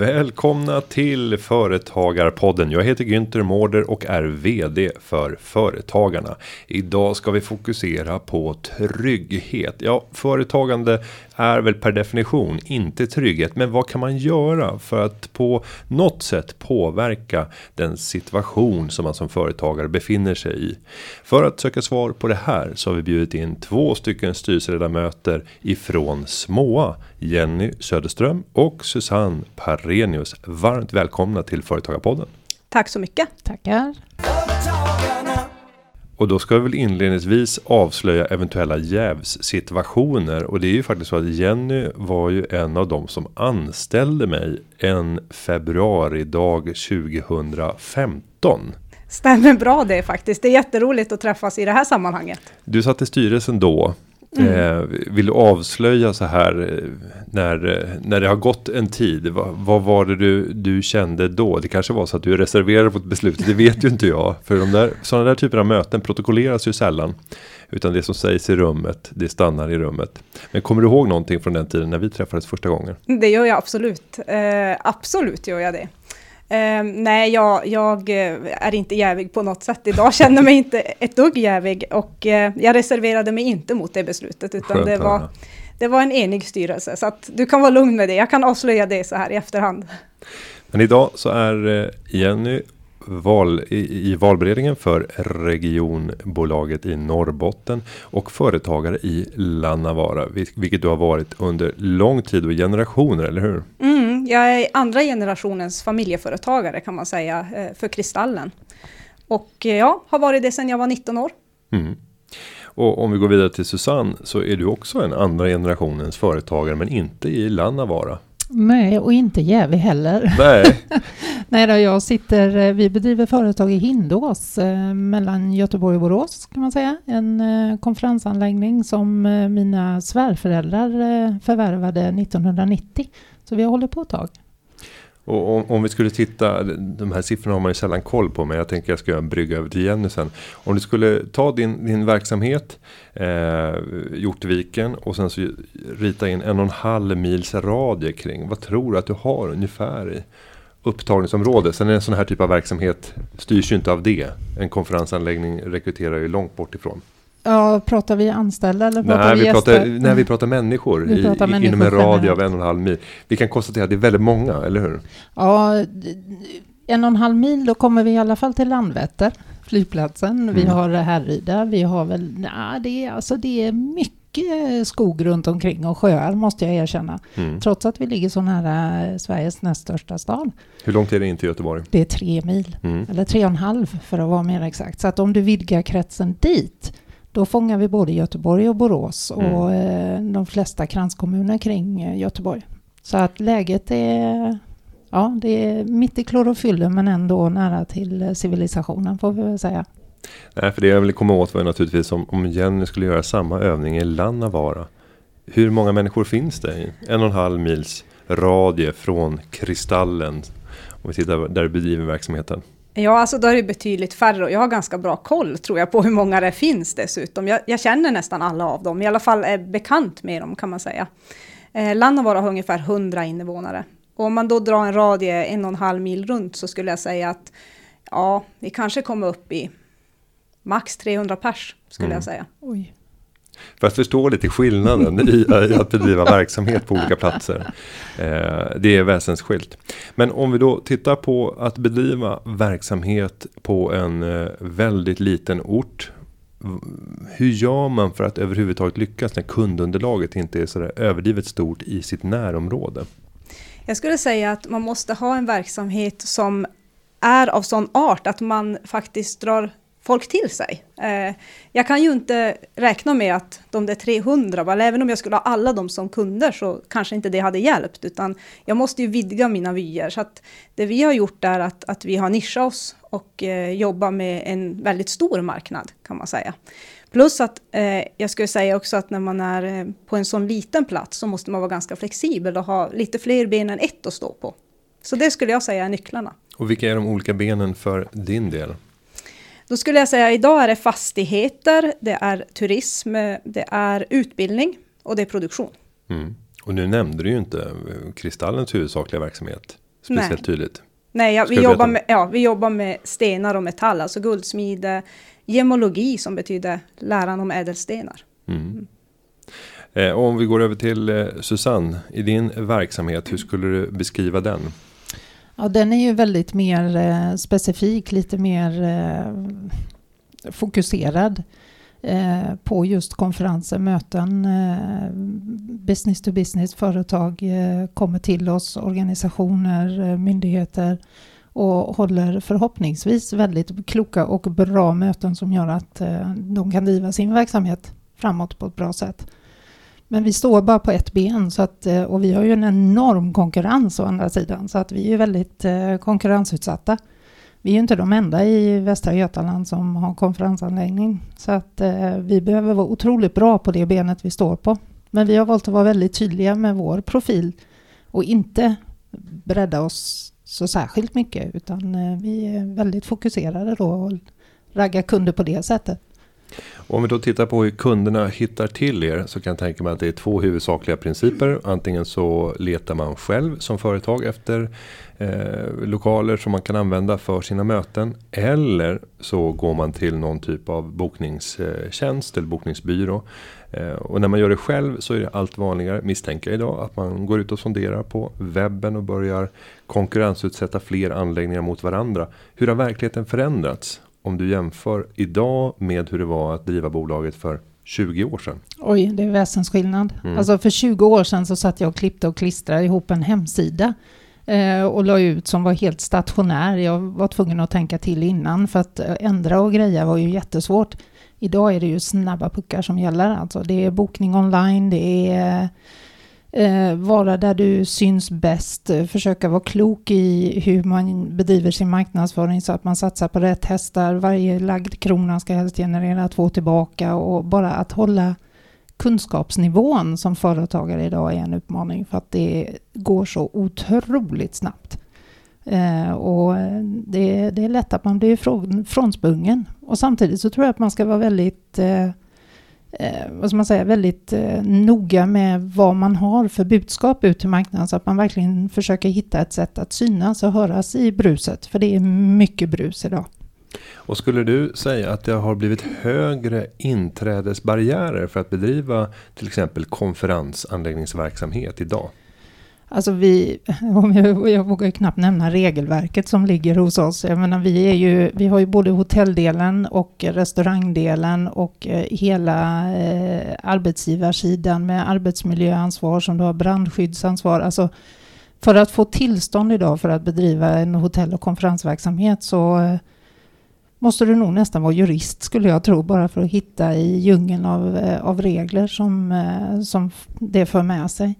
Välkomna till Företagarpodden. Jag heter Günther Mårder och är VD för Företagarna. Idag ska vi fokusera på trygghet. Ja, företagande är väl per definition inte trygghet. Men vad kan man göra för att på något sätt påverka den situation som man som företagare befinner sig i? För att söka svar på det här så har vi bjudit in två stycken styrelseledamöter ifrån Småa. Jenny Söderström och Susanne Parenius. Varmt välkomna till Företagarpodden. Tack så mycket. Tackar. Och då ska vi väl inledningsvis avslöja eventuella jävssituationer. Och det är ju faktiskt så att Jenny var ju en av dem som anställde mig en februaridag 2015. Stämmer bra det faktiskt. Det är jätteroligt att träffas i det här sammanhanget. Du satt i styrelsen då. Mm. Eh, vill du avslöja så här eh, när, när det har gått en tid? Vad, vad var det du, du kände då? Det kanske var så att du reserverade på ett beslut. Det vet ju inte jag. För de där, sådana där typer av möten protokolleras ju sällan. Utan det som sägs i rummet, det stannar i rummet. Men kommer du ihåg någonting från den tiden när vi träffades första gången? Det gör jag absolut. Eh, absolut gör jag det. Uh, nej, jag, jag uh, är inte jävig på något sätt idag. Känner mig inte ett dugg jävig och uh, jag reserverade mig inte mot det beslutet, utan Skönt, det var, det var en enig styrelse. Så att du kan vara lugn med det. Jag kan avslöja det så här i efterhand. Men idag så är Jenny val, i, i valberedningen för regionbolaget i Norrbotten och företagare i Lannavara, vilket du har varit under lång tid och generationer, eller hur? Mm, jag är andra generationens familjeföretagare kan man säga eh, för Kristallen. Och eh, ja, har varit det sedan jag var 19 år. Mm. Och om vi går vidare till Susanne så är du också en andra generationens företagare men inte i Lannavara. Nej, och inte jävig heller. Nej. Nej då, jag sitter, eh, vi bedriver företag i Hindås eh, mellan Göteborg och Borås kan man säga. En eh, konferensanläggning som eh, mina svärföräldrar eh, förvärvade 1990. Så vi har hållit på ett tag. Och om, om, vi skulle titta, de här siffrorna har man ju sällan koll på men jag tänker jag ska göra en brygga över till Jenny sen. Om du skulle ta din, din verksamhet, eh, Hjortviken och sen så rita in en och en halv mils radie kring. Vad tror du att du har ungefär i upptagningsområde? Sen är en sån här typ av verksamhet styrs ju inte av det. En konferensanläggning rekryterar ju långt bort ifrån. Ja, pratar vi anställda eller pratar nej, vi, vi pratar, Nej, vi pratar människor, vi pratar i, människor inom en radie av en och en halv mil. Vi kan konstatera att det är väldigt många, eller hur? Ja, en och en halv mil, då kommer vi i alla fall till Landvetter, flygplatsen. Mm. Vi har Härryda, vi har väl, nej, det är, alltså det är mycket skog runt omkring och sjöar måste jag erkänna. Mm. Trots att vi ligger så nära Sveriges näst största stad. Hur långt är det in till Göteborg? Det är tre mil, mm. eller tre och en halv för att vara mer exakt. Så att om du vidgar kretsen dit då fångar vi både Göteborg och Borås och mm. Eh, de flesta kranskommuner kring eh, Göteborg. Så att läget är, ja, det är mitt i klorofyllen men ändå nära till eh, civilisationen får vi väl säga. Nej, för det jag ville komma åt var naturligtvis om, om Jenny skulle göra samma övning i Lannavara. Hur många människor finns det i en och en halv mils radie från Kristallen? Om vi tittar där du bedriver verksamheten. Ja, alltså då är det betydligt färre och jag har ganska bra koll tror jag på hur många det finns dessutom. Jag, jag känner nästan alla av dem, i alla fall är bekant med dem kan man säga. Eh, Lannavaara har ungefär 100 invånare. Och om man då drar en radie en och en halv mil runt så skulle jag säga att ja, vi kanske kommer upp i max 300 pers skulle mm. jag säga. Oj. För att förstå lite skillnaden i, i att bedriva verksamhet på olika platser. Eh, det är väsensskilt. Men om vi då tittar på att bedriva verksamhet på en eh, väldigt liten ort. Hur gör man för att överhuvudtaget lyckas när kundunderlaget inte är så överdrivet stort i sitt närområde? Jag skulle säga att man måste ha en verksamhet som är av sån art att man faktiskt drar folk till sig. Eh, jag kan ju inte räkna med att de där 300, väl, även om jag skulle ha alla de som kunder så kanske inte det hade hjälpt, utan jag måste ju vidga mina vyer. Så att det vi har gjort är att, att vi har nischat oss och eh, jobbar med en väldigt stor marknad kan man säga. Plus att eh, jag skulle säga också att när man är eh, på en sån liten plats så måste man vara ganska flexibel och ha lite fler ben än ett att stå på. Så det skulle jag säga är nycklarna. Och vilka är de olika benen för din del? Då skulle jag säga idag är det fastigheter, det är turism, det är utbildning och det är produktion. Mm. Och nu nämnde du ju inte eh, Kristallens huvudsakliga verksamhet. speciellt Nej. tydligt. Nej, ja, vi, jobbar med, ja, vi jobbar med stenar och metall, alltså guldsmide, gemologi som betyder läran om ädelstenar. Mm. Mm. Eh, om vi går över till eh, Susanne, i din verksamhet, hur skulle du beskriva den? Ja, den är ju väldigt mer eh, specifik, lite mer eh, fokuserad eh, på just konferenser, möten, eh, business to business, företag eh, kommer till oss, organisationer, eh, myndigheter och håller förhoppningsvis väldigt kloka och bra möten som gör att eh, de kan driva sin verksamhet framåt på ett bra sätt. Men vi står bara på ett ben så att, eh, och vi har ju en enorm konkurrens å andra sidan så att vi är väldigt eh, konkurrensutsatta. Vi är ju inte de enda i Västra Götaland som har konferensanläggning så att eh, vi behöver vara otroligt bra på det benet vi står på. Men vi har valt att vara väldigt tydliga med vår profil och inte bredda oss så särskilt mycket utan vi är väldigt fokuserade då och raggar kunder på det sättet. Om vi då tittar på hur kunderna hittar till er så kan jag tänka mig att det är två huvudsakliga principer. Antingen så letar man själv som företag efter eh, lokaler som man kan använda för sina möten. Eller så går man till någon typ av bokningstjänst eller bokningsbyrå. Eh, och när man gör det själv så är det allt vanligare, misstänker jag idag, att man går ut och sonderar på webben och börjar konkurrensutsätta fler anläggningar mot varandra. Hur har verkligheten förändrats? Om du jämför idag med hur det var att driva bolaget för 20 år sedan? Oj, det är väsensskillnad. Mm. Alltså för 20 år sedan så satt jag och klippte och klistrade ihop en hemsida eh, och la ut som var helt stationär. Jag var tvungen att tänka till innan för att eh, ändra och greja var ju jättesvårt. Idag är det ju snabba puckar som gäller. Alltså det är bokning online, det är eh, vara där du syns bäst, eh, försöka vara klok i hur man bedriver sin marknadsföring så att man satsar på rätt hästar. Varje lagd krona ska helst generera två tillbaka och bara att hålla kunskapsnivån som företagare idag är en utmaning för att det går så otroligt snabbt. Eh, och eh, det, det, är lätt att man blir frånsprungen. Och samtidigt så tror jag att man ska vara väldigt eh, eh, vad ska man säga, väldigt eh, noga med vad man har för budskap ut till marknaden så att man verkligen försöker hitta ett sätt att synas och höras i bruset. För det är mycket brus idag. Och skulle du säga att det har blivit högre inträdesbarriärer för att bedriva till exempel konferensanläggningsverksamhet idag? Alltså vi, jag vågar ju knappt nämna regelverket som ligger hos oss. Jag menar, vi, är ju, vi har ju både hotelldelen och restaurangdelen och eh, hela eh, arbetsgivarsidan med arbetsmiljöansvar som du har brandskyddsansvar. Alltså för att få tillstånd idag för att bedriva en hotell och konferensverksamhet så eh, måste du nog nästan vara jurist skulle jag tro, bara för att hitta i djungeln av, eh, av regler som, som det för med sig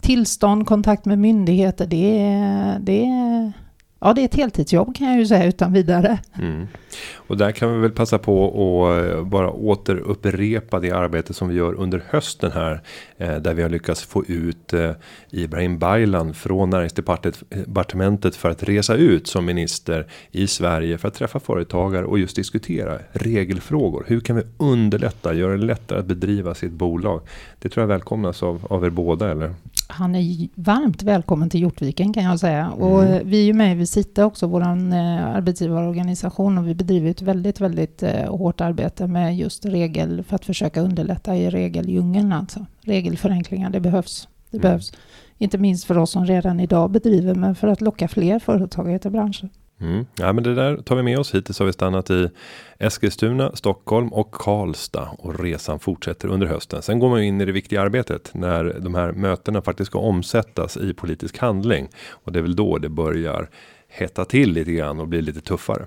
tillstånd, kontakt med myndigheter, det är, det är, ja, det är ett heltidsjobb kan jag ju säga utan vidare. Mm. Och där kan vi väl passa på att eh, bara återupprepa det arbete som vi gör under hösten här. Eh, där vi har lyckats få ut eh, Ibrahim Baylan från näringsdepartementet för att resa ut som minister i Sverige för att träffa företagare och just diskutera regelfrågor. Hur kan vi underlätta, göra det lättare att bedriva sitt bolag? Det tror jag välkomnas av, av er båda eller? Han är varmt välkommen till Hjortviken kan jag säga. Mm. Och vi är ju med i Visita också, vår arbetsgivarorganisation och vi bedriver ett väldigt, väldigt eh, hårt arbete med just regel för att försöka underlätta i regeldjungeln. Alltså. Regelförenklingar, det behövs. Det mm. behövs. Inte minst för oss som redan idag bedriver, men för att locka fler företagare till branschen. Mm. Ja, men det där tar vi med oss. Hittills har vi stannat i Eskilstuna, Stockholm och Karlstad och resan fortsätter under hösten. Sen går man in i det viktiga arbetet när de här mötena faktiskt ska omsättas i politisk handling och det är väl då det börjar hetta till lite grann och bli lite tuffare.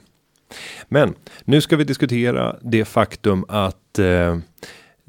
Men nu ska vi diskutera det faktum att eh,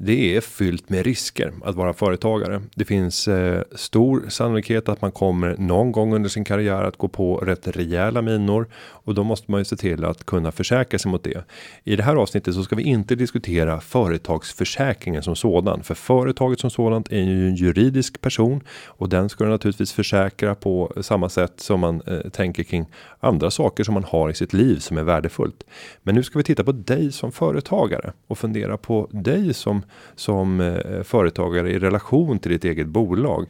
det är fyllt med risker att vara företagare. Det finns eh, stor sannolikhet att man kommer någon gång under sin karriär att gå på rätt rejäla minor och då måste man ju se till att kunna försäkra sig mot det. I det här avsnittet så ska vi inte diskutera företagsförsäkringen som sådan, för företaget som sådant är ju en juridisk person och den ska naturligtvis försäkra på samma sätt som man eh, tänker kring andra saker som man har i sitt liv som är värdefullt. Men nu ska vi titta på dig som företagare och fundera på dig som som eh, företagare i relation till ditt eget bolag.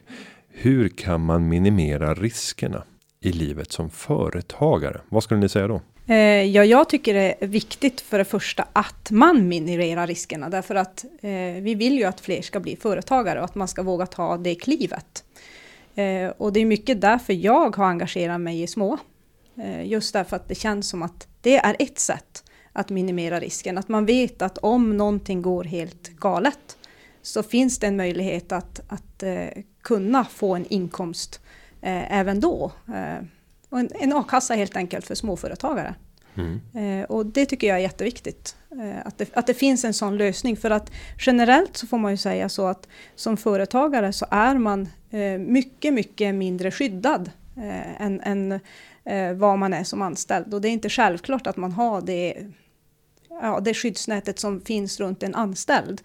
Hur kan man minimera riskerna? i livet som företagare? Vad skulle ni säga då? Eh, ja, jag tycker det är viktigt för det första att man minimerar riskerna därför att eh, vi vill ju att fler ska bli företagare och att man ska våga ta det klivet. Eh, och det är mycket därför jag har engagerat mig i små. Eh, just därför att det känns som att det är ett sätt att minimera risken. Att man vet att om någonting går helt galet så finns det en möjlighet att, att eh, kunna få en inkomst eh, även då. Eh, en, en a-kassa helt enkelt för småföretagare. Mm. Eh, och det tycker jag är jätteviktigt. Eh, att, det, att det finns en sån lösning. För att generellt så får man ju säga så att som företagare så är man eh, mycket, mycket mindre skyddad än, än vad man är som anställd. Och det är inte självklart att man har det, ja, det skyddsnätet som finns runt en anställd.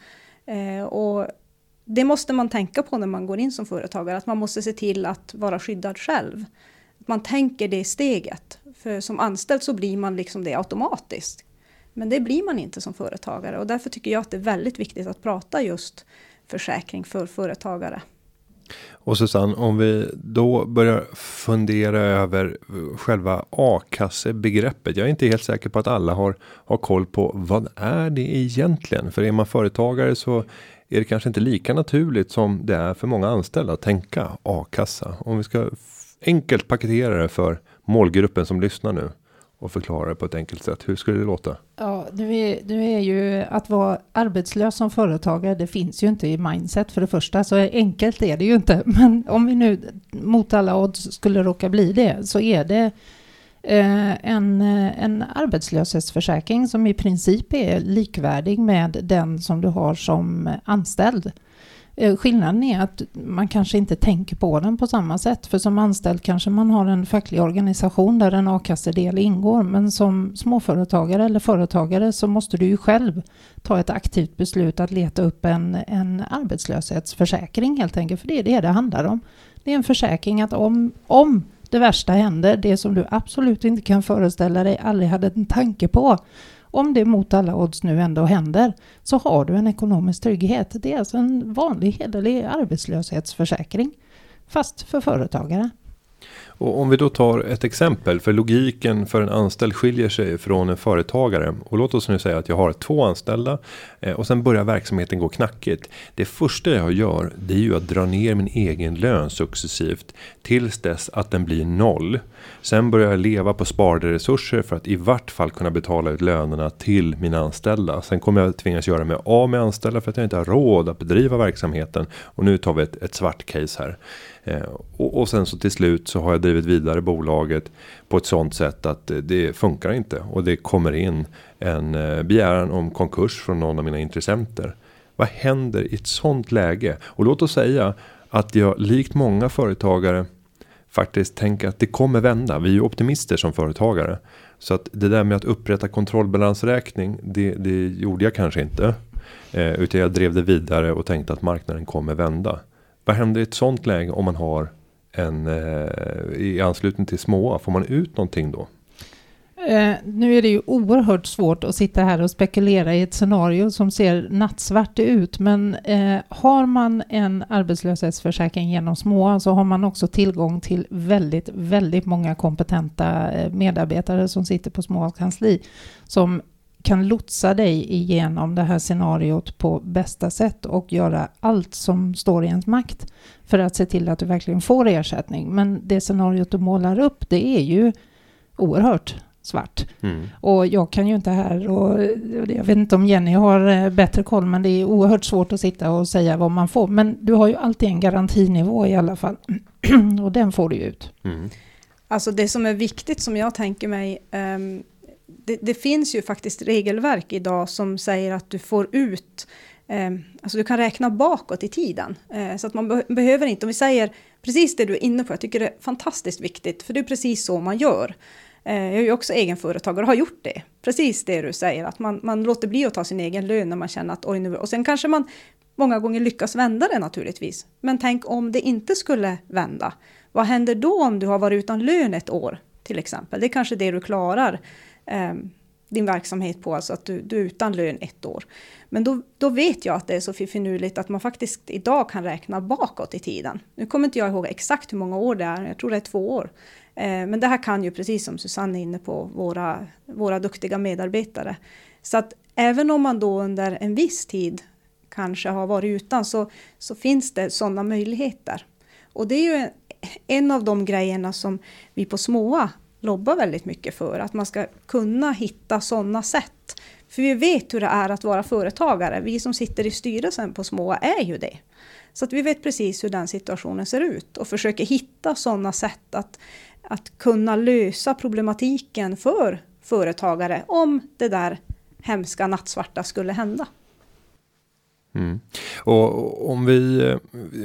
Eh, och det måste man tänka på när man går in som företagare, att man måste se till att vara skyddad själv. Att man tänker det steget. För som anställd så blir man liksom det automatiskt. Men det blir man inte som företagare och därför tycker jag att det är väldigt viktigt att prata just försäkring för företagare. Och Susanne, om vi då börjar fundera över själva a-kassebegreppet. Jag är inte helt säker på att alla har, har koll på vad är det egentligen? För är man företagare så är det kanske inte lika naturligt som det är för många anställda att tänka a-kassa. Om vi ska enkelt paketera det för målgruppen som lyssnar nu och förklara det på ett enkelt sätt. Hur skulle det låta? Ja, nu är, nu är ju att vara arbetslös som företagare, det finns ju inte i mindset för det första, så enkelt är det ju inte. Men om vi nu mot alla odds skulle råka bli det, så är det eh, en, eh, en arbetslöshetsförsäkring som i princip är likvärdig med den som du har som anställd. Eh, skillnaden är att man kanske inte tänker på den på samma sätt. För som anställd kanske man har en facklig organisation där en a-kassedel ingår. Men som småföretagare eller företagare så måste du ju själv ta ett aktivt beslut att leta upp en, en arbetslöshetsförsäkring helt enkelt. För det är det det handlar om. Det är en försäkring att om, om det värsta händer, det som du absolut inte kan föreställa dig, aldrig hade en tanke på, om det mot alla odds nu ändå händer så har du en ekonomisk trygghet. Det är alltså en vanlig hederlig arbetslöshetsförsäkring fast för företagare. Och om vi då tar ett exempel, för logiken för en anställd skiljer sig från en företagare. Och låt oss nu säga att jag har två anställda eh, och sen börjar verksamheten gå knackigt. Det första jag gör, det är ju att dra ner min egen lön successivt tills dess att den blir noll. Sen börjar jag leva på sparade resurser för att i vart fall kunna betala ut lönerna till mina anställda. Sen kommer jag tvingas göra mig av med anställda för att jag inte har råd att bedriva verksamheten. Och nu tar vi ett, ett svart case här. Eh, och, och, sen så till slut så har jag drivit vidare bolaget på ett sånt sätt att eh, det funkar inte och det kommer in en eh, begäran om konkurs från någon av mina intressenter. Vad händer i ett sånt läge? Och låt oss säga att jag likt många företagare faktiskt tänker att det kommer vända. Vi är ju optimister som företagare. Så att det där med att upprätta kontrollbalansräkning, det, det gjorde jag kanske inte. Eh, utan jag drev det vidare och tänkte att marknaden kommer vända. Vad händer i ett sånt läge om man har en eh, i anslutning till småa? Får man ut någonting då? Eh, nu är det ju oerhört svårt att sitta här och spekulera i ett scenario som ser nattsvart ut, men eh, har man en arbetslöshetsförsäkring genom småa så har man också tillgång till väldigt, väldigt många kompetenta eh, medarbetare som sitter på småas kansli som kan lotsa dig igenom det här scenariot på bästa sätt och göra allt som står i ens makt för att se till att du verkligen får ersättning. Men det scenariot du målar upp, det är ju oerhört svart. Mm. Och jag kan ju inte här, och jag vet inte om Jenny har eh, bättre koll, men det är oerhört svårt att sitta och säga vad man får. Men du har ju alltid en garantinivå i alla fall. och den får du ut. Mm. Alltså det som är viktigt som jag tänker mig, um, det, det, finns ju faktiskt regelverk idag som säger att du får ut eh, Alltså du kan räkna bakåt i tiden. Eh, så att man be behöver inte, om vi säger precis det du är inne på, jag tycker det är fantastiskt viktigt, för det är precis så man gör. Eh, jag är ju också egenföretagare och har gjort det. Precis det du säger, att man, man låter bli att ta sin egen lön när man känner att oj nu... Och sen kanske man många gånger lyckas vända det naturligtvis. Men tänk om det inte skulle vända. Vad händer då om du har varit utan lön ett år till exempel? Det är kanske det du klarar eh, din verksamhet på, alltså att du, du är utan lön ett år. Men då, då vet jag att det är så finurligt att man faktiskt idag kan räkna bakåt i tiden. Nu kommer inte jag ihåg exakt hur många år det är, jag tror det är två år. Eh, men det här kan ju, precis som Susanne är inne på, våra, våra duktiga medarbetare. Så att även om man då under en viss tid kanske har varit utan så, så finns det sådana möjligheter. Och det är ju en, en av de grejerna som vi på SMÅA lobbar väldigt mycket för, att man ska kunna hitta sådana sätt. För vi vet hur det är att vara företagare. Vi som sitter i styrelsen på små är ju det. Så att vi vet precis hur den situationen ser ut och försöker hitta sådana sätt att, att kunna lösa problematiken för företagare om det där hemska nattsvarta skulle hända. Mm. Och om vi eh,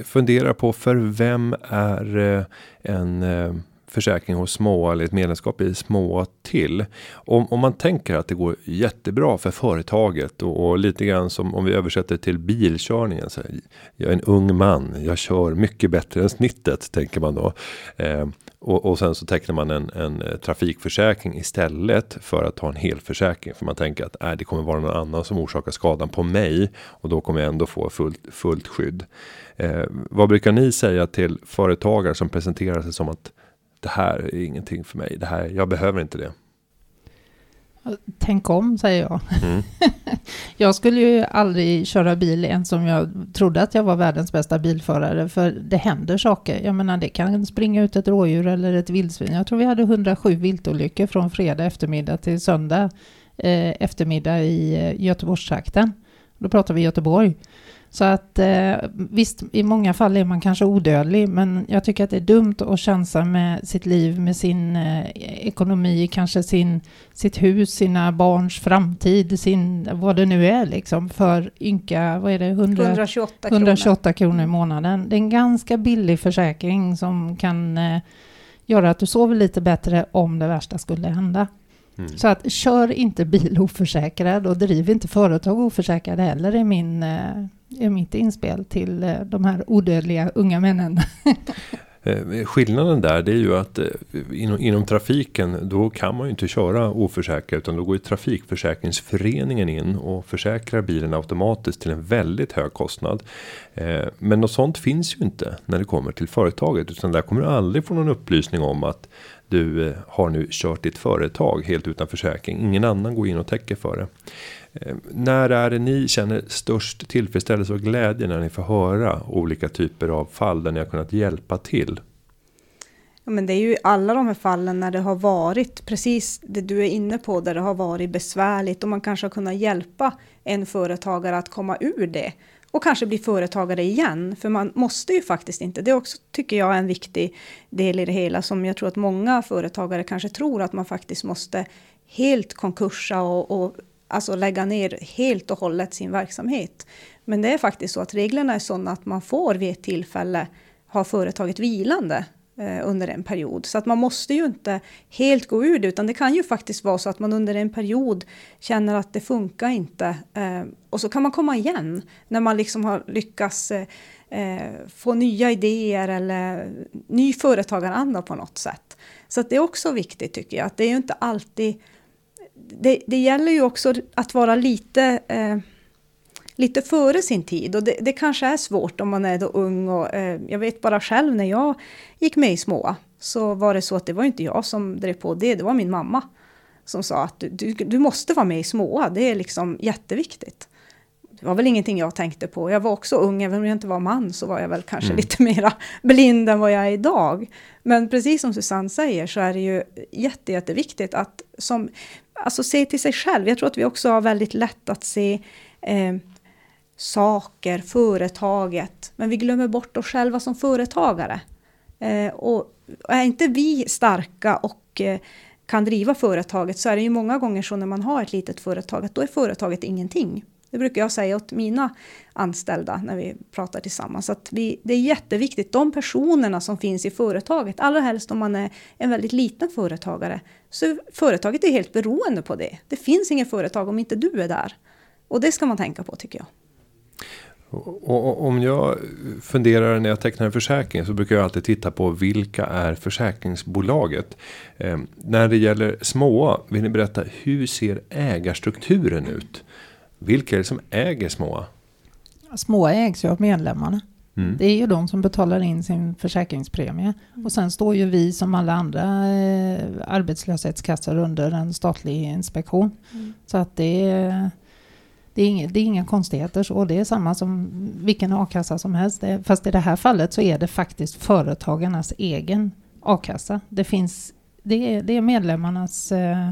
funderar på för vem är eh, en eh, försäkring hos små eller ett medlemskap i små till. Om, om man tänker att det går jättebra för företaget och, och lite grann som om vi översätter till bilkörningen. Så här. jag är en ung man, jag kör mycket bättre än snittet tänker man då. Eh, och, och, sen så tecknar man en, en eh, trafikförsäkring istället för att ha en helförsäkring. För man tänker att äh, det kommer vara någon annan som orsakar skadan på mig och då kommer jag ändå få fullt, fullt skydd. Eh, vad brukar ni säga till företagare som presenterar sig som att det här är ingenting för mig. Det här, jag behöver inte det. Tänk om, säger jag. Mm. jag skulle ju aldrig köra bil ens om jag trodde att jag var världens bästa bilförare, för det händer saker. Jag menar, det kan springa ut ett rådjur eller ett vildsvin. Jag tror vi hade 107 viltolyckor från fredag eftermiddag till söndag eh, eftermiddag i eh, Göteborgstrakten. Då pratar vi Göteborg. Så att eh, visst, i många fall är man kanske odödlig, men jag tycker att det är dumt att chansa med sitt liv, med sin eh, ekonomi, kanske sin, sitt hus, sina barns framtid, sin, vad det nu är liksom, för ynka, vad är det, 100, 128, 128 kronor i månaden. Det är en ganska billig försäkring som kan eh, göra att du sover lite bättre om det värsta skulle hända. Mm. Så att kör inte bil oförsäkrad och driv inte företag oförsäkrade heller är min eh, är mitt inspel till eh, de här odödliga unga männen. Eh, skillnaden där det är ju att eh, inom, inom, trafiken då kan man ju inte köra oförsäkrad utan då går ju Trafikförsäkringsföreningen in och försäkrar bilen automatiskt till en väldigt hög kostnad. men något sånt finns ju inte när det kommer till företaget utan där kommer du aldrig få någon upplysning om att du har nu kört ditt företag helt utan försäkring. Ingen annan går in och täcker för det. Eh, när är det ni känner störst tillfredsställelse och glädje när ni får höra olika typer av fall där ni har kunnat hjälpa till? Ja, men det är ju alla de här fallen när det har varit precis det du är inne på, där det har varit besvärligt och man kanske har kunnat hjälpa en företagare att komma ur det och kanske bli företagare igen. För man måste ju faktiskt inte. Det är också, tycker jag, en viktig del i det hela som jag tror att många företagare kanske tror att man faktiskt måste helt konkursa och, och alltså lägga ner helt och hållet sin verksamhet. Men det är faktiskt så att reglerna är sådana att man får vid ett tillfälle ha företaget vilande eh, under en period. Så att man måste ju inte helt gå ur det, utan det kan ju faktiskt vara så att man under en period känner att det funkar inte. Eh, och så kan man komma igen när man liksom har lyckats eh, eh få nya idéer eller ny företagaranda på något sätt. Så att det är också viktigt tycker jag, att det är ju inte alltid det, det gäller ju också att vara lite, eh, lite före sin tid. Och det, det, kanske är svårt om man är då ung. Och, eh, jag vet bara själv när jag gick med i SMÅA så var det så att det var inte jag som drev på det, det var min mamma som sa att du, du, du måste vara med i SMÅA, det är liksom jätteviktigt. Det var väl ingenting jag tänkte på. Jag var också ung, även om jag inte var man så var jag väl kanske mm. lite mera blind än vad jag är idag. Men precis som Susanne säger så är det ju jätte, jätteviktigt att som, alltså se till sig själv. Jag tror att vi också har väldigt lätt att se eh, saker, företaget, men vi glömmer bort oss själva som företagare. Eh, och är inte vi starka och eh, kan driva företaget så är det ju många gånger så när man har ett litet företag att då är företaget ingenting. Det brukar jag säga åt mina anställda när vi pratar tillsammans. Att vi, det är jätteviktigt, de personerna som finns i företaget, allra helst om man är en väldigt liten företagare, så företaget är helt beroende på det. Det finns inget företag om inte du är där. Och det ska man tänka på tycker jag. Och om jag funderar när jag tecknar en försäkring så brukar jag alltid titta på vilka är försäkringsbolaget. Eh, när det gäller små, vill ni berätta hur ser ägarstrukturen ut? Vilka är det som äger små? Små ägs ju av medlemmarna. Mm. Det är ju de som betalar in sin försäkringspremie. Och sen står ju vi som alla andra eh, arbetslöshetskassor under en statlig inspektion. Mm. Så att det är, det är, inga, det är inga konstigheter. Så det är samma som vilken a-kassa som helst. Fast i det här fallet så är det faktiskt företagarnas egen a-kassa. Det, finns, det, är, det är medlemmarnas eh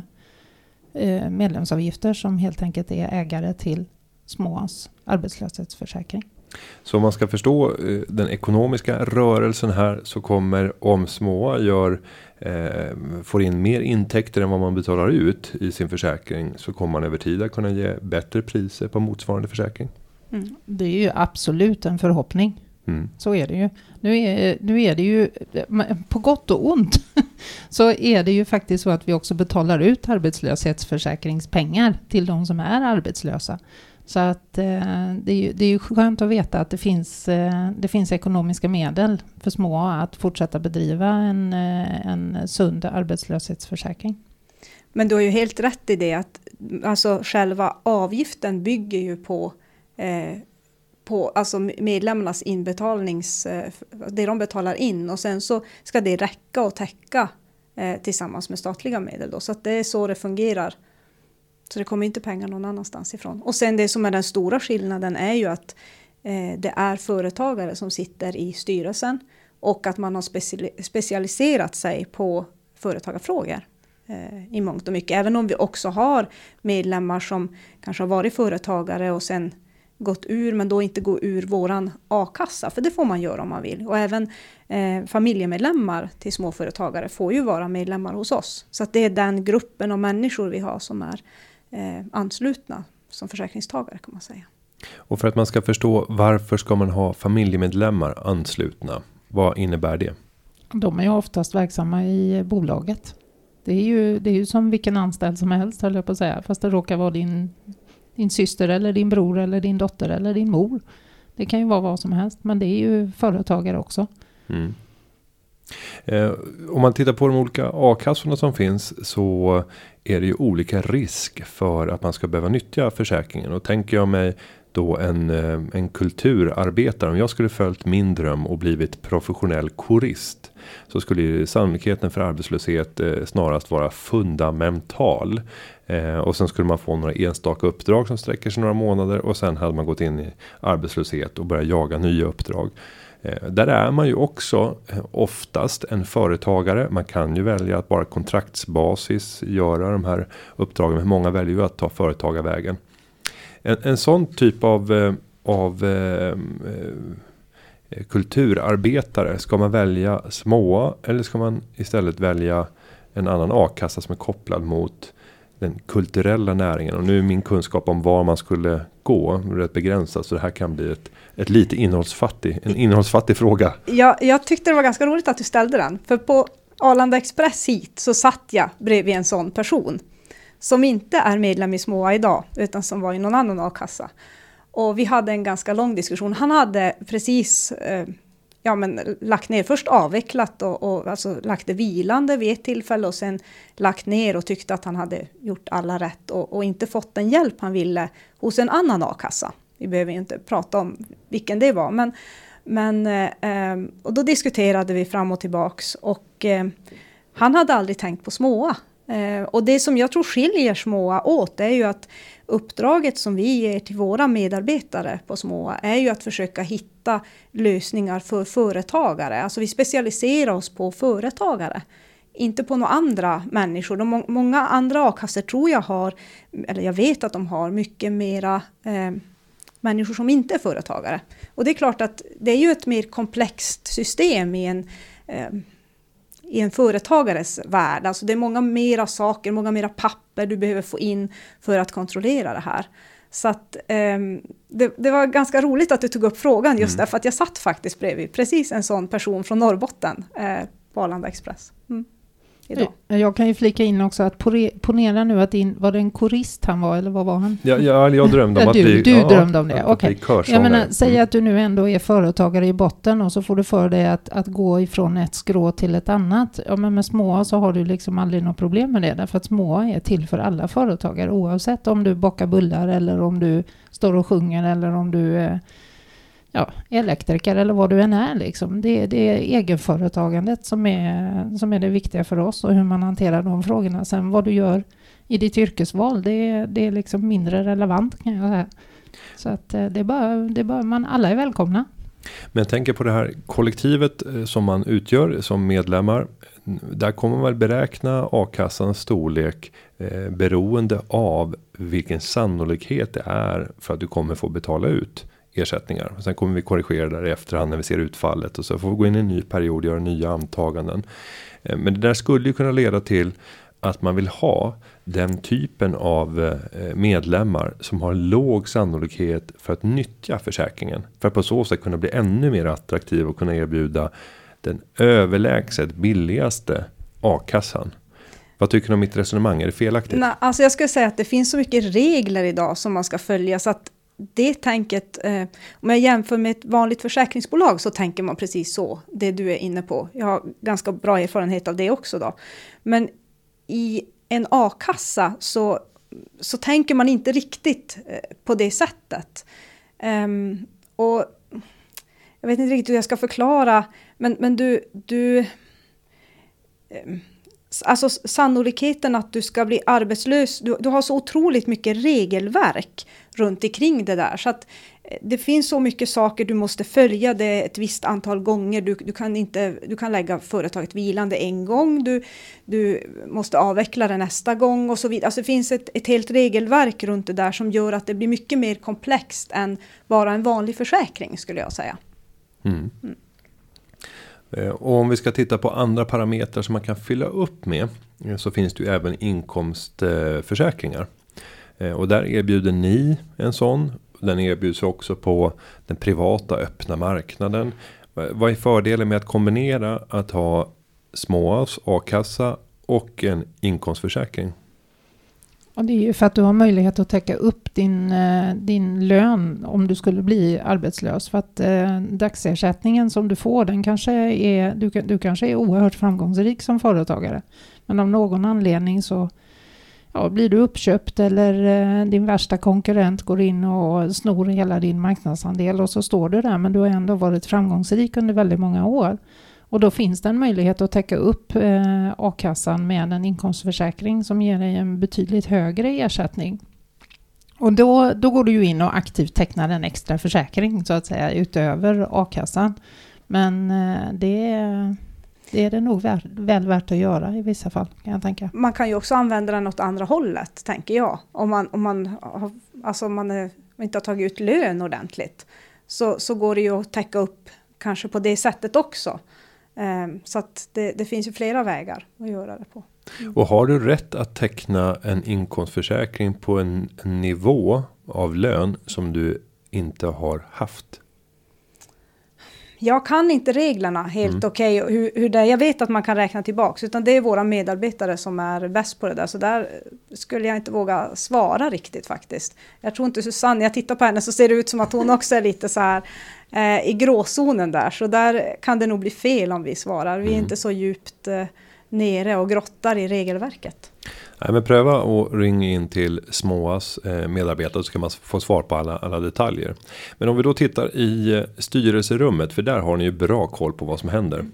medlemsavgifter som helt enkelt är ägare till Småas arbetslöshetsförsäkring. Så om man ska förstå eh, den ekonomiska rörelsen här så kommer om små gör eh, får in mer intäkter än vad man betalar ut i sin försäkring så kommer man över tid att kunna ge bättre priser på motsvarande försäkring. Mm. Det är ju absolut en förhoppning. Mm. Så är det ju. Nu är, nu är det ju, på gott och ont, så är det ju faktiskt så att vi också betalar ut arbetslöshetsförsäkringspengar till de som är arbetslösa. Så att eh, det, är ju, det är ju skönt att veta att det finns, eh, det finns ekonomiska medel för små att fortsätta bedriva en, eh, en sund arbetslöshetsförsäkring. Men du har ju helt rätt i det att alltså själva avgiften bygger ju på, eh, på alltså medlemmarnas inbetalnings, eh, det de betalar in och sen så ska det räcka och täcka eh, tillsammans med statliga medel. Då. Så att det är så det fungerar så det kommer inte pengar någon annanstans ifrån. Och sen det som är den stora skillnaden är ju att eh, det är företagare som sitter i styrelsen och att man har specialiserat sig på företagarfrågor eh, i mångt och mycket. Även om vi också har medlemmar som kanske har varit företagare och sen gått ur, men då inte gå ur våran a-kassa, för det får man göra om man vill. Och även eh, familjemedlemmar till småföretagare får ju vara medlemmar hos oss. Så att det är den gruppen av människor vi har som är eh, anslutna som försäkringstagare kan man säga. Och för att man ska förstå varför ska man ha familjemedlemmar anslutna? Vad innebär det? De är ju oftast verksamma i bolaget. Det är ju, det är ju som vilken anställd som helst höll jag på att säga. Fast det råkar vara din, din syster eller din bror eller din dotter eller din mor. Det kan ju vara vad som helst. Men det är ju företagare också. Mm. Eh, om man tittar på de olika a-kassorna som finns så är det ju olika risk för att man ska behöva nyttja försäkringen. Och tänker jag mig då en, eh, en kulturarbetare. Om jag skulle följt min dröm och blivit professionell korist. Så skulle sannolikheten för arbetslöshet eh, snarast vara fundamental. Eh, och sen skulle man få några enstaka uppdrag som sträcker sig några månader. Och sen hade man gått in i arbetslöshet och börjat jaga nya uppdrag. Eh, där är man ju också oftast en företagare. Man kan ju välja att bara kontraktsbasis göra de här uppdragen. Men många väljer ju att ta företagarvägen. En, en sån typ av, av eh, Eh, kulturarbetare. Ska man välja små eller ska man istället välja en annan a-kassa som är kopplad mot den kulturella näringen. Och nu är min kunskap om var man skulle gå rätt begränsad. Så det här kan bli ett, ett lite innehållsfattig, en innehållsfattig fråga. Ja, jag tyckte det var ganska roligt att du ställde den. För på Arlanda Express hit så satt jag bredvid en sån person. Som inte är medlem i Småa idag, utan som var i någon annan a-kassa. Och vi hade en ganska lång diskussion. Han hade precis eh, ja, men, lagt ner, först avvecklat och, och alltså, lagt det vilande vid ett tillfälle och sen lagt ner och tyckte att han hade gjort alla rätt och, och inte fått den hjälp han ville hos en annan a-kassa. Vi behöver ju inte prata om vilken det var, men, men eh, eh och då diskuterade vi fram och tillbaks och eh, han hade aldrig tänkt på småa. Eh, och det som jag tror skiljer småa åt är ju att uppdraget som vi ger till våra medarbetare på Småa är ju att försöka hitta lösningar för företagare. Alltså vi specialiserar oss på företagare, inte på några andra människor. De, många andra a-kassor tror jag har, eller jag vet att de har mycket mera eh, människor som inte är företagare. Och det är klart att det är ju ett mer komplext system i en eh, i en företagares värld. Alltså det är många mera saker, många mera papper du behöver få in för att kontrollera det här. Så att eh, det, det, var ganska roligt att du tog upp frågan just mm. därför att jag satt faktiskt bredvid precis en sån person från Norrbotten eh, på Arlanda Express. Mm. Idag. Jag kan ju flika in också att ponera nu att in, var det en korist han var eller vad var han? Ja, ja jag drömde om att du, bli Du ja, drömde om det, okej. Okay. Jag menar, säg mm. att du nu ändå är företagare i botten och så får du för dig att, att gå ifrån ett skrå till ett annat. Ja, men med små så har du liksom aldrig något problem med det, därför att små är till för alla företagare, oavsett om du bakar bullar eller om du står och sjunger eller om du eh, ja, elektriker eller vad du än är. Liksom. Det, det är egenföretagandet som är, som är det viktiga för oss och hur man hanterar de frågorna. Sen vad du gör i ditt yrkesval, det, det är liksom mindre relevant kan jag säga. Så att eh, det är bara, det är bara man, alla är välkomna. Men jag tänker på det här kollektivet eh, som man utgör som medlemmar. Där kommer man väl beräkna a-kassans storlek eh, beroende av vilken sannolikhet det är för att du kommer få betala ut ersättningar. Sen kommer vi korrigera där i efterhand när vi ser utfallet och så får vi gå in i en ny period och göra nya antaganden. Eh, men det där skulle ju kunna leda till att man vill ha den typen av eh, medlemmar som har låg sannolikhet för att nyttja försäkringen. För att på så sätt kunna bli ännu mer attraktiv och kunna erbjuda den överlägset billigaste a-kassan. Vad tycker du om mitt resonemang? Är det felaktigt? Nej, alltså jag skulle säga att det finns så mycket regler idag som man ska följa så att det tänket, eh, om jag jämför med ett vanligt försäkringsbolag så tänker man precis så, det du är inne på. Jag har ganska bra erfarenhet av det också då. Men i en a-kassa så, så tänker man inte riktigt eh, på det sättet. Um, och jag vet inte riktigt hur jag ska förklara, men, men du, du um, Alltså sannolikheten att du ska bli arbetslös, du, du har så otroligt mycket regelverk runt omkring det där. Så att eh, det finns så mycket saker du måste följa det ett visst antal gånger. Du, du, kan, inte, du kan lägga företaget vilande en gång, du, du måste avveckla det nästa gång och så vidare. Alltså det finns ett, ett helt regelverk runt det där som gör att det blir mycket mer komplext än bara en vanlig försäkring skulle jag säga. Mm. Mm. Eh, och om vi ska titta på andra parametrar som man kan fylla upp med. Eh, så finns det ju även inkomstförsäkringar. Eh, och där erbjuder ni en sån. Den erbjuds också på den privata öppna marknaden. Vad är fördelen med att kombinera att ha småas, a-kassa och en inkomstförsäkring? Och det är ju för att du har möjlighet att täcka upp din, eh, din lön om du skulle bli arbetslös. För att eh, dagsersättningen som du får, den kanske är, du, du kanske är oerhört framgångsrik som företagare. Men av någon anledning så ja, blir du uppköpt eller eh, din värsta konkurrent går in och snor hela din marknadsandel och så står du där men du har ändå varit framgångsrik under väldigt många år. Och då finns det en möjlighet att täcka upp eh, a-kassan med en inkomstförsäkring som ger dig en betydligt högre ersättning. Och då, då går du ju in och aktivt tecknar en extra försäkring så att säga utöver a-kassan. Men eh, det, det är det nog väl, väl värt att göra i vissa fall kan jag tänka. Man kan ju också använda den åt andra hållet tänker jag. Om man, om man, alltså om man är, inte har tagit ut lön ordentligt så, så går det ju att täcka upp kanske på det sättet också. Ehm, så att det, det, finns ju flera vägar att göra det på. Mm. Och har du rätt att teckna en inkomstförsäkring på en, en nivå av lön som du inte har haft? Jag kan inte reglerna helt mm. okej okay, hur, hur det Jag vet att man kan räkna tillbaks utan det är våra medarbetare som är bäst på det där. Så där skulle jag inte våga svara riktigt faktiskt. Jag tror inte Susanne, jag tittar på henne så ser det ut som att hon också är lite så här eh, i gråzonen där. Så där kan det nog bli fel om vi svarar. Vi är mm. inte så djupt eh, nere och grottar i regelverket. Nej, men pröva och ring in till Småas eh, medarbetare så kan man få svar på alla, alla detaljer. Men om vi då tittar i eh, styrelserummet, för där har ni ju bra koll på vad som händer.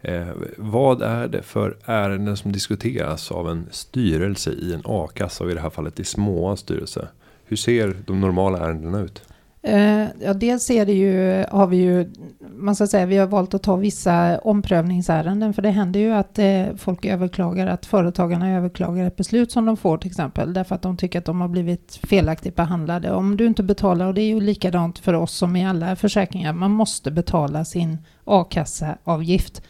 Eh, vad är det för ärenden som diskuteras av en styrelse i en a-kassa och i det här fallet i Småas styrelse? Hur ser de normala ärendena ut? Eh, ja, dels är det ju, har vi ju, man ska säga, vi har valt att ta vissa omprövningsärenden, för det händer ju att eh, folk överklagar, att företagarna överklagar ett beslut som de får till exempel, därför att de tycker att de har blivit felaktigt behandlade. Om du inte betalar, och det är ju likadant för oss som i alla försäkringar, man måste betala sin a-kasseavgift.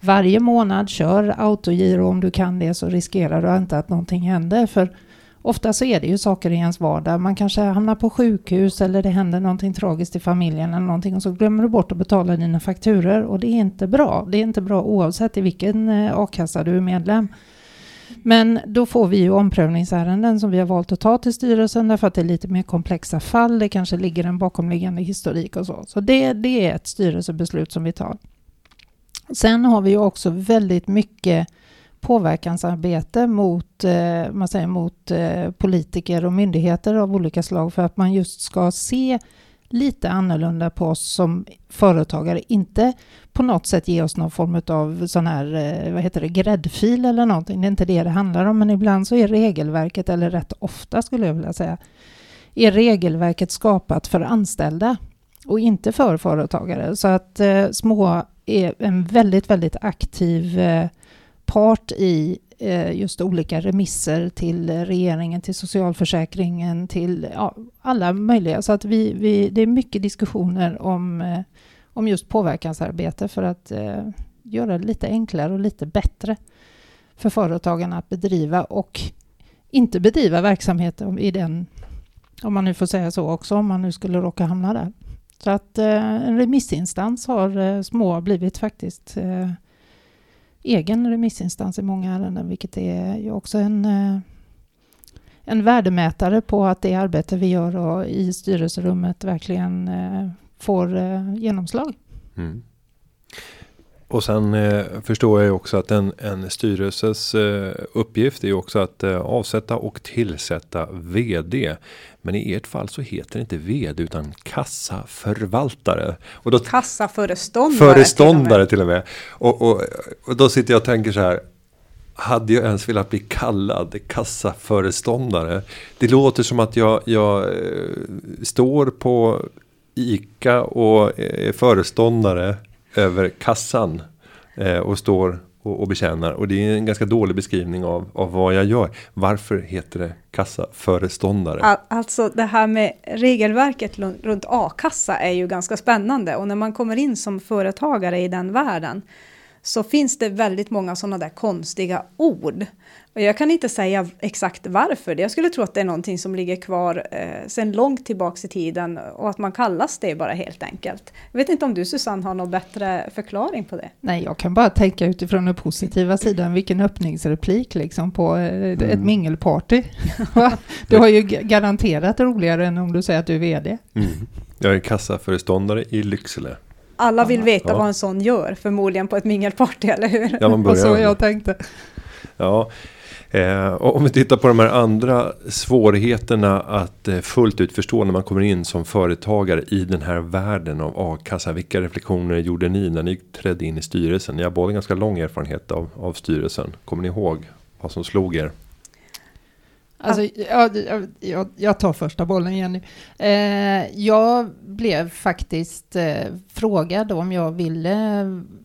Varje månad, kör autogiro om du kan det, så riskerar du inte att någonting händer, för ofta så är det ju saker i ens vardag. Man kanske hamnar på sjukhus eller det händer någonting tragiskt i familjen eller någonting och så glömmer du bort att betala dina fakturer och det är inte bra. Det är inte bra oavsett i vilken eh, a-kassa du är medlem. Men då får vi ju omprövningsärenden som vi har valt att ta till styrelsen därför att det är lite mer komplexa fall. Det kanske ligger en bakomliggande historik och så. Så det, det är ett styrelsebeslut som vi tar. Sen har vi ju också väldigt mycket påverkansarbete mot, eh, man säger, mot eh, politiker och myndigheter av olika slag för att man just ska se lite annorlunda på oss som företagare. Inte på något sätt ge oss någon form av sån här, eh, vad heter det, gräddfil eller någonting. Det är inte det det handlar om, men ibland så är regelverket, eller rätt ofta skulle jag vilja säga, är regelverket skapat för anställda och inte för företagare. Så att eh, små är en väldigt, väldigt aktiv eh, part i eh, just olika remisser till regeringen, till socialförsäkringen, till ja, alla möjliga. Så att vi, vi, det är mycket diskussioner om, eh, om just påverkansarbete för att eh, göra det lite enklare och lite bättre för företagarna att bedriva och inte bedriva verksamhet i den, om man nu får säga så också, om man nu skulle råka hamna där. Så att eh, en remissinstans har små blivit faktiskt egen remissinstans i många ärenden, vilket är ju också en, eh, en värdemätare på att det arbete vi gör och i styrelserummet verkligen eh, får eh, genomslag. Mm. Och sen eh, förstår jag också att en, en styrelses eh, uppgift är också att eh, avsätta och tillsätta VD. Men i ert fall så heter det inte VD utan kassaförvaltare. Och då, kassaföreståndare. Föreståndare till och med. Till och, med. Och, och, och då sitter jag och tänker så här. Hade jag ens velat bli kallad kassaföreståndare? Det låter som att jag, jag eh, står på ICA och är föreståndare över kassan eh, och står och, och betjänar. Och det är en ganska dålig beskrivning av, av vad jag gör. Varför heter det kassaföreståndare? Alltså det här med regelverket runt a-kassa är ju ganska spännande och när man kommer in som företagare i den världen så finns det väldigt många sådana där konstiga ord. Och jag kan inte säga exakt varför. Jag skulle tro att det är någonting som ligger kvar eh, sedan långt tillbaks i tiden och att man kallas det bara helt enkelt. Jag vet inte om du Susanne har någon bättre förklaring på det? Nej, jag kan bara tänka utifrån den positiva sidan, vilken öppningsreplik liksom på eh, ett mm. mingelparty. du har ju garanterat roligare än om du säger att du är VD. Mm. Jag är kassaföreståndare i Lycksele. Alla vill veta ja. vad en sån gör, förmodligen på ett mingelparty, eller hur? Ja, man börjar. så jag tänkte. Ja, eh, och om vi tittar på de här andra svårigheterna att eh, fullt ut förstå när man kommer in som företagare i den här världen av a-kassa. Vilka reflektioner gjorde ni när ni trädde in i styrelsen? Ni har båda ganska lång erfarenhet av, av styrelsen. Kommer ni ihåg vad som slog er? Alltså, jag, jag, jag, tar första bollen Jenny. Eh, jag blev faktiskt eh, frågad om jag ville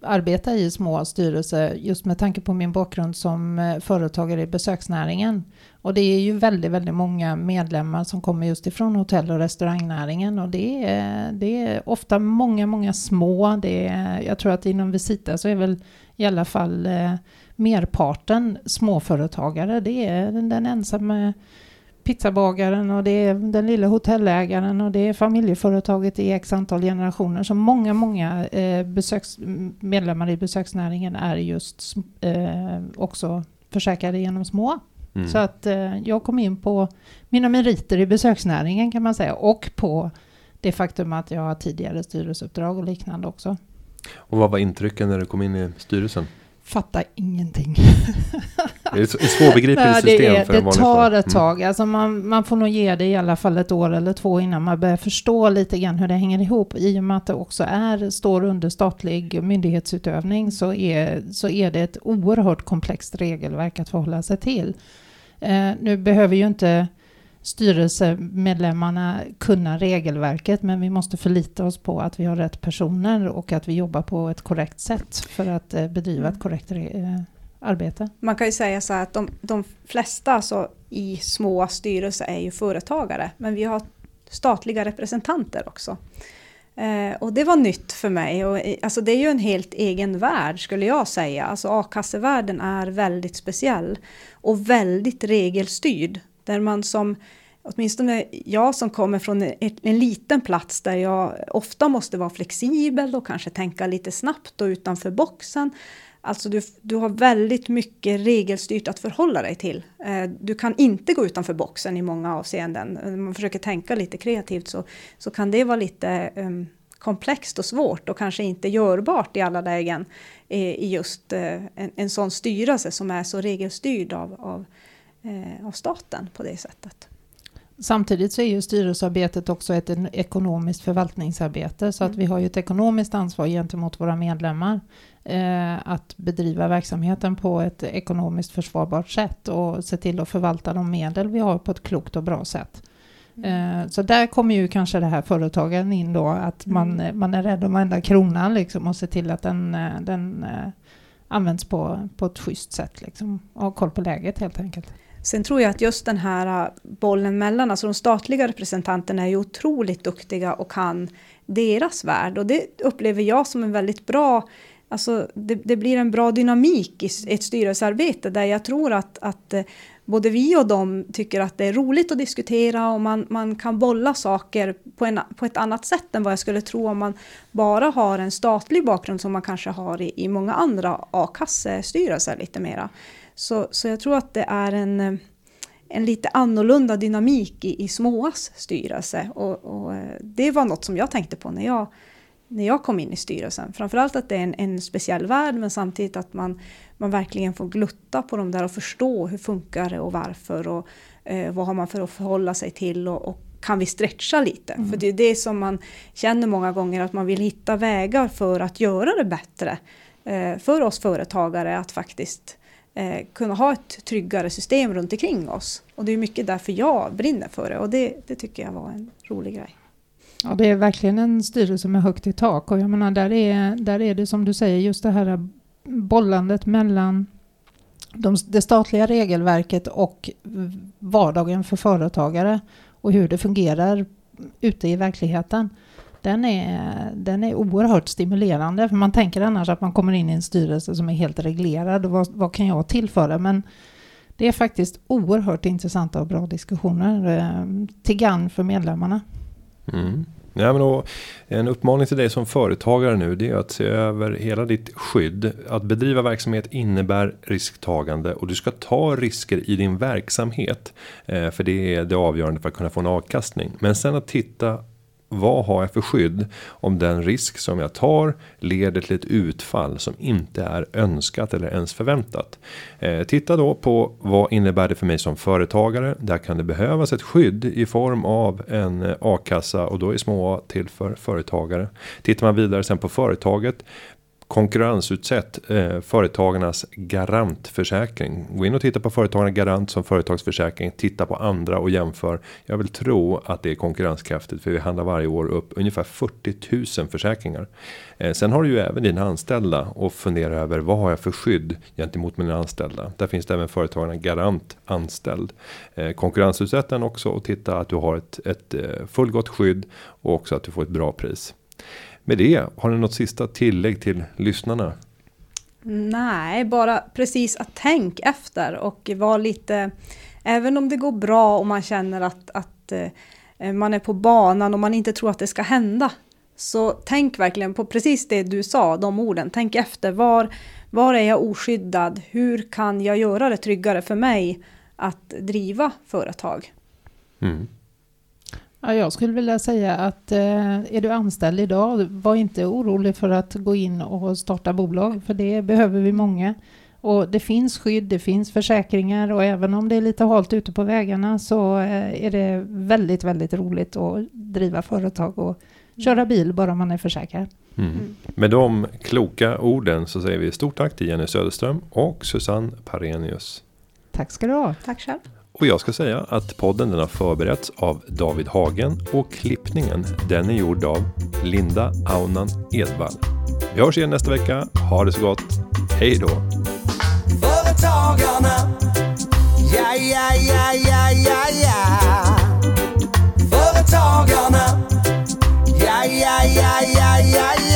arbeta i små styrelser just med tanke på min bakgrund som eh, företagare i besöksnäringen. Och det är ju väldigt, väldigt många medlemmar som kommer just ifrån hotell och restaurangnäringen och det är, det är ofta många, många små. Det är, jag tror att inom Visita så är väl i alla fall eh, merparten småföretagare. Det är den ensamma pizzabagaren och det är den lilla hotellägaren och det är familjeföretaget i x antal generationer. Så många, många eh, besöks, medlemmar i besöksnäringen är just eh, också försäkrade genom små. Mm. Så att eh, jag kom in på mina meriter i besöksnäringen kan man säga och på det faktum att jag har tidigare styrelseuppdrag och liknande också. Och vad var intrycken när du kom in i styrelsen? Fattar ingenting. det är ett svårbegripligt system är, för Det tar ett mm. tag. Alltså man, man får nog ge det i alla fall ett år eller två innan man börjar förstå lite grann hur det hänger ihop. I och med att det också är, står under statlig myndighetsutövning så är, så är det ett oerhört komplext regelverk att förhålla sig till. Eh, nu behöver ju inte styrelsemedlemmarna kunna regelverket men vi måste förlita oss på att vi har rätt personer och att vi jobbar på ett korrekt sätt för att eh, bedriva ett korrekt eh, arbete. Man kan ju säga så här att de, de flesta alltså, i små styrelser är ju företagare men vi har statliga representanter också. Eh, och det var nytt för mig. Och, alltså, det är ju en helt egen värld skulle jag säga. Alltså, a-kassevärlden är väldigt speciell och väldigt regelstyrd där man som, åtminstone jag som kommer från en, en liten plats där jag ofta måste vara flexibel och kanske tänka lite snabbt och utanför boxen. Alltså du, du har väldigt mycket regelstyrt att förhålla dig till. Eh, du kan inte gå utanför boxen i många avseenden. Om man försöker tänka lite kreativt så, så kan det vara lite um, komplext och svårt och kanske inte görbart i alla lägen i just eh, en, en sån styrelse som är så regelstyrd av, av, uh, av staten på det sättet. Samtidigt så är ju styrelsearbetet också ett ekonomiskt förvaltningsarbete så att mm. vi har ju ett ekonomiskt ansvar gentemot våra medlemmar eh, att bedriva verksamheten på ett ekonomiskt försvarbart sätt och se till att förvalta de medel vi har på ett klokt och bra sätt. Mm. Eh, så där kommer ju kanske det här företagaren in då, att man, mm. man är rädd om varenda krona liksom och ser till att den, eh, den eh, används på, på ett schysst sätt liksom, och har koll på läget helt enkelt. Sen tror jag att just den här äh, bollen mellan, alltså de statliga representanterna är ju otroligt duktiga och kan deras värld och det upplever jag som en väldigt bra Alltså det, det, blir en bra dynamik i ett styrelsearbete där jag tror att, att äh, både vi och de tycker att det är roligt att diskutera och man, man kan bolla saker på, en, på ett annat sätt än vad jag skulle tro om man bara har en statlig bakgrund som man kanske har i, i många andra a-kassestyrelser lite mera. Så, så jag tror att det är en, en lite annorlunda dynamik i, i Småas styrelse och, och eh, det var något som jag tänkte på när jag när jag kom in i styrelsen. Framförallt att det är en, en speciell värld men samtidigt att man, man verkligen får glutta på dem där och förstå hur funkar det och varför och eh, vad har man för att förhålla sig till och, och kan vi stretcha lite? Mm. För det är det som man känner många gånger att man vill hitta vägar för att göra det bättre eh, för oss företagare att faktiskt eh, kunna ha ett tryggare system runt omkring oss. Och det är mycket därför jag brinner för det och det, det tycker jag var en rolig grej. Ja, det är verkligen en styrelse med högt i tak och jag menar där är, där är det som du säger just det här bollandet mellan de, det statliga regelverket och vardagen för företagare och hur det fungerar ute i verkligheten. Den är, den är oerhört stimulerande för man tänker annars att man kommer in i en styrelse som är helt reglerad och vad, vad kan jag tillföra? Men det är faktiskt oerhört intressanta och bra diskussioner eh, till gagn för medlemmarna. Mm. Ja, men en uppmaning till dig som företagare nu det är att se över hela ditt skydd. Att bedriva verksamhet innebär risktagande och du ska ta risker i din verksamhet. Eh, för det är det avgörande för att kunna få en avkastning. Men sen att titta vad har jag för skydd om den risk som jag tar leder till ett utfall som inte är önskat eller ens förväntat. Eh, titta då på vad innebär det för mig som företagare? Där kan det behövas ett skydd i form av en eh, a-kassa och då är små a till för företagare. Tittar man vidare sen på företaget konkurrensutsätt eh, företagarnas garantförsäkring. Gå in och titta på företagarna garant som företagsförsäkring. Titta på andra och jämför. Jag vill tro att det är konkurrenskraftigt för vi handlar varje år upp ungefär 40 000 försäkringar. Eh, sen har du ju även dina anställda och fundera över vad har jag för skydd gentemot mina anställda. Där finns det även företagarna garant anställd. Eh, konkurrensutsätt den också och titta att du har ett, ett eh, fullgott skydd och också att du får ett bra pris. Med det, har ni något sista tillägg till lyssnarna? Nej, bara precis att tänk efter och var lite, även om det går bra och man känner att, att eh, man är på banan och man inte tror att det ska hända. Så tänk verkligen på precis det du sa, de orden. Tänk efter, var, var är jag oskyddad? Hur kan jag göra det tryggare för mig att driva företag? Mm. Ja, jag skulle vilja säga att eh, är du anställd idag, var inte orolig för att gå in och starta bolag, för det behöver vi många. Och det finns skydd, det finns försäkringar och även om det är lite halt ute på vägarna så eh, är det väldigt, väldigt roligt att driva företag och köra bil bara man är försäkrad. Mm. Mm. Med de kloka orden så säger vi stort tack till Jenny Söderström och Susanne Parenius. Tack ska du ha. Tack själv. Och jag ska säga att podden den har förberetts av David Hagen och klippningen den är gjord av Linda Aunan Edvall. Vi hörs igen nästa vecka. Ha det så gott. Hej då! Företagarna Ja, ja, ja, ja, ja, ja Företagarna Ja, ja, ja, ja, ja, ja